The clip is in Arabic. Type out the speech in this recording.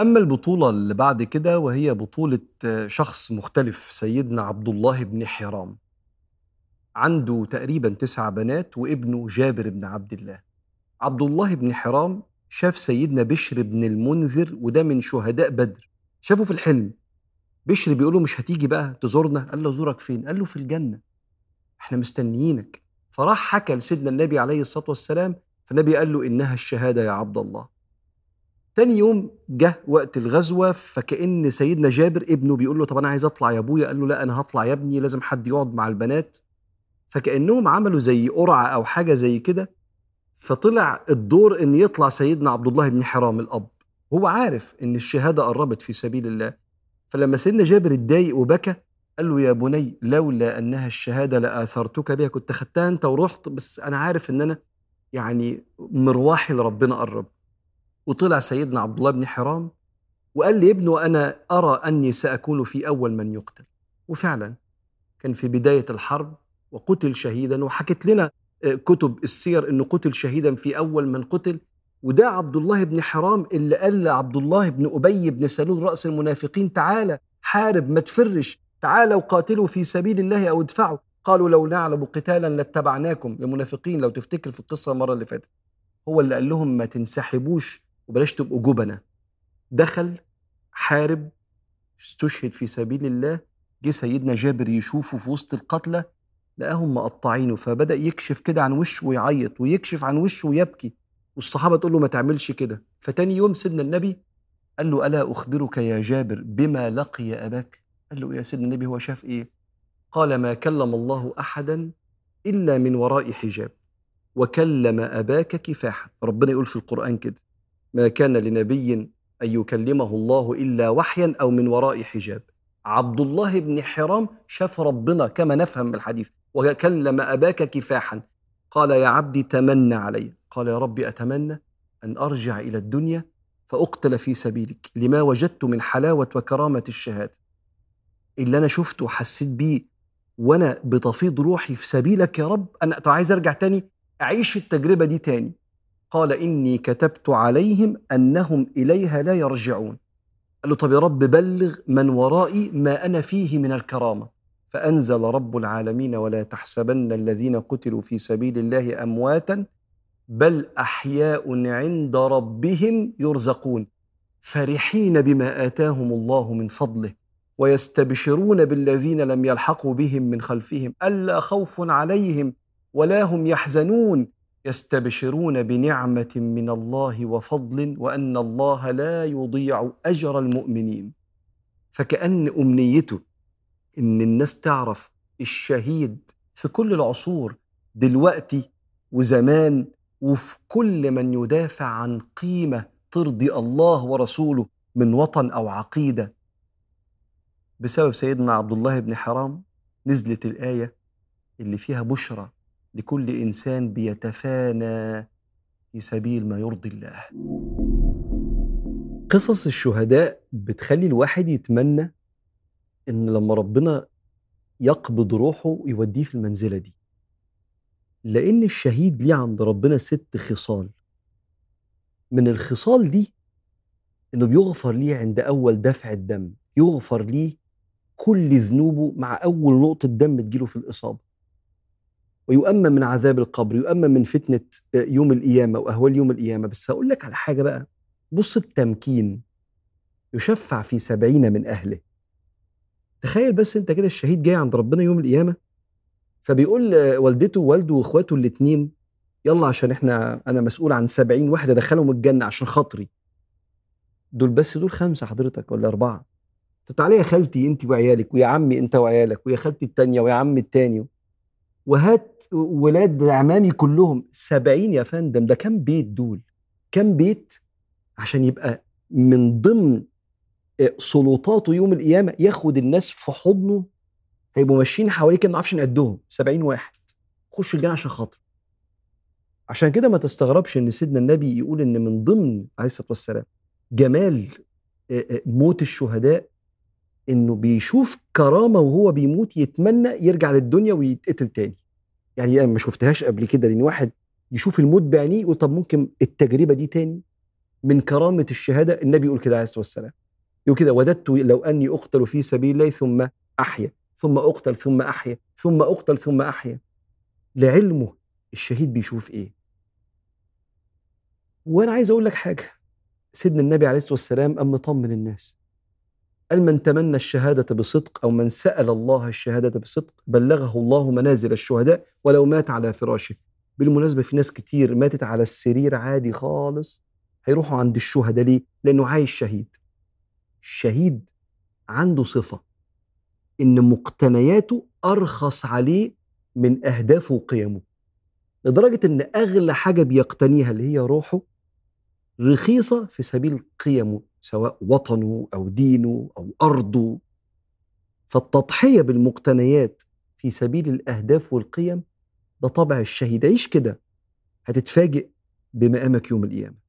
أما البطولة اللي بعد كده وهي بطولة شخص مختلف سيدنا عبد الله بن حرام. عنده تقريبا تسع بنات وابنه جابر بن عبد الله. عبد الله بن حرام شاف سيدنا بشر بن المنذر وده من شهداء بدر. شافه في الحلم. بشر بيقول له مش هتيجي بقى تزورنا؟ قال له زورك فين؟ قال له في الجنة. إحنا مستنيينك. فراح حكى لسيدنا النبي عليه الصلاة والسلام فالنبي قال له إنها الشهادة يا عبد الله. تاني يوم جه وقت الغزوة فكأن سيدنا جابر ابنه بيقول له طب أنا عايز أطلع يا أبويا؟ قال له لا أنا هطلع يا ابني لازم حد يقعد مع البنات. فكأنهم عملوا زي قرعة أو حاجة زي كده. فطلع الدور إن يطلع سيدنا عبد الله بن حرام الأب. هو عارف إن الشهادة قربت في سبيل الله. فلما سيدنا جابر اتضايق وبكى قال له يا بني لولا أنها الشهادة لآثرتك بها كنت خدتها أنت ورحت بس أنا عارف إن أنا يعني مروحي لربنا قرب. وطلع سيدنا عبد الله بن حرام وقال لابنه أنا أرى أني سأكون في أول من يقتل. وفعلا كان في بداية الحرب وقتل شهيدا وحكت لنا كتب السير إنه قتل شهيدا في أول من قتل. وده عبد الله بن حرام اللي قال لعبد الله بن أبي بن سلول رأس المنافقين تعالى حارب ما تفرش تعالى وقاتلوا في سبيل الله أو ادفعوا. قالوا لو نعلم قتالا لاتبعناكم. المنافقين لو تفتكر في القصة المرة اللي فاتت هو اللي قال لهم ما تنسحبوش وبلاش تبقوا جبنة. دخل حارب استشهد في سبيل الله جه سيدنا جابر يشوفه في وسط القتلى لقاهم مقطعينه فبدأ يكشف كده عن وشه ويعيط ويكشف عن وشه ويبكي والصحابة تقول له ما تعملش كده. فتاني يوم سيدنا النبي قال له ألا أخبرك يا جابر بما لقي أباك؟ قال له يا سيدنا النبي هو شاف إيه؟ قال ما كلم الله أحدا إلا من وراء حجاب وكلم أباك كفاحا. ربنا يقول في القرآن كده. ما كان لنبي أن يكلمه الله إلا وحيا أو من وراء حجاب. عبد الله بن حرام شاف ربنا كما نفهم من الحديث وكلم أباك كفاحا. قال يا عبدي تمنى علي. قال يا ربي أتمنى أن أرجع إلى الدنيا فأقتل في سبيلك. لما وجدت من حلاوة وكرامة الشهادة. اللي أنا شفته وحسيت بيه وأنا بتفيض روحي في سبيلك يا رب أنا عايز أرجع تاني؟ أعيش التجربة دي تاني. قال إني كتبت عليهم أنهم إليها لا يرجعون. قال له طب يا رب بلغ من ورائي ما أنا فيه من الكرامة. فأنزل رب العالمين ولا تحسبن الذين قتلوا في سبيل الله أمواتا بل أحياء عند ربهم يرزقون. فرحين بما آتاهم الله من فضله ويستبشرون بالذين لم يلحقوا بهم من خلفهم ألا خوف عليهم ولا هم يحزنون. يستبشرون بنعمة من الله وفضل وأن الله لا يضيع أجر المؤمنين. فكأن أمنيته إن الناس تعرف الشهيد في كل العصور دلوقتي وزمان وفي كل من يدافع عن قيمة ترضي الله ورسوله من وطن أو عقيدة. بسبب سيدنا عبد الله بن حرام نزلت الآية اللي فيها بشرى لكل إنسان بيتفانى في سبيل ما يرضي الله. قصص الشهداء بتخلي الواحد يتمنى إن لما ربنا يقبض روحه يوديه في المنزلة دي. لأن الشهيد ليه عند ربنا ست خصال. من الخصال دي إنه بيغفر ليه عند أول دفع الدم يغفر ليه كل ذنوبه مع أول نقطة دم تجيله في الإصابة. ويؤمن من عذاب القبر يؤمن من فتنة يوم القيامة وأهوال يوم القيامة. بس هقول لك على حاجة بقى. بص التمكين يشفع في سبعين من أهله. تخيل بس أنت كده الشهيد جاي عند ربنا يوم القيامة فبيقول والدته ووالده وإخواته الاتنين يلا عشان إحنا أنا مسؤول عن سبعين واحد أدخلهم الجنة عشان خاطري. دول بس دول خمسة حضرتك ولا أربعة؟ طب تعالى يا خالتي أنت وعيالك ويا عمي أنت وعيالك ويا خالتي التانية ويا عمي التاني. وهات ولاد عمامي كلهم سبعين يا فندم ده كم بيت دول؟ كم بيت عشان يبقى من ضمن سلطاته يوم القيامة ياخد الناس في حضنه؟ هيبقوا ماشيين حواليه كده ما نعرفش نقدهم سبعين واحد. خش الجنة عشان خاطره عشان كده ما تستغربش إن سيدنا النبي يقول إن من ضمن عليه الصلاة والسلام جمال موت الشهداء إنه بيشوف كرامة وهو بيموت يتمنى يرجع للدنيا ويتقتل تاني. يعني أنا ما شفتهاش قبل كده. لأن واحد يشوف الموت بعينيه يقول طب ممكن التجربة دي تاني من كرامة الشهادة؟ النبي يقول كده عليه الصلاة والسلام. يقول كده وددت لو أني أقتل في سبيل الله ثم أحيا ثم أقتل ثم أحيا ثم أقتل ثم أحيا. لعلمه الشهيد بيشوف إيه؟ وأنا عايز أقول لك حاجة. سيدنا النبي عليه الصلاة والسلام قام مطمن الناس. قال من تمنى الشهادة بصدق أو من سأل الله الشهادة بصدق بلغه الله منازل الشهداء ولو مات على فراشه؟ بالمناسبة في ناس كتير ماتت على السرير عادي خالص هيروحوا عند الشهداء ليه؟ لأنه عايش شهيد. الشهيد عنده صفة إن مقتنياته أرخص عليه من أهدافه وقيمه. لدرجة إن أغلى حاجة بيقتنيها اللي هي روحه رخيصة في سبيل قيمه سواء وطنه أو دينه أو أرضه. فالتضحية بالمقتنيات في سبيل الأهداف والقيم ده طبع الشهيد. عيش كده هتتفاجئ بمقامك يوم القيامة.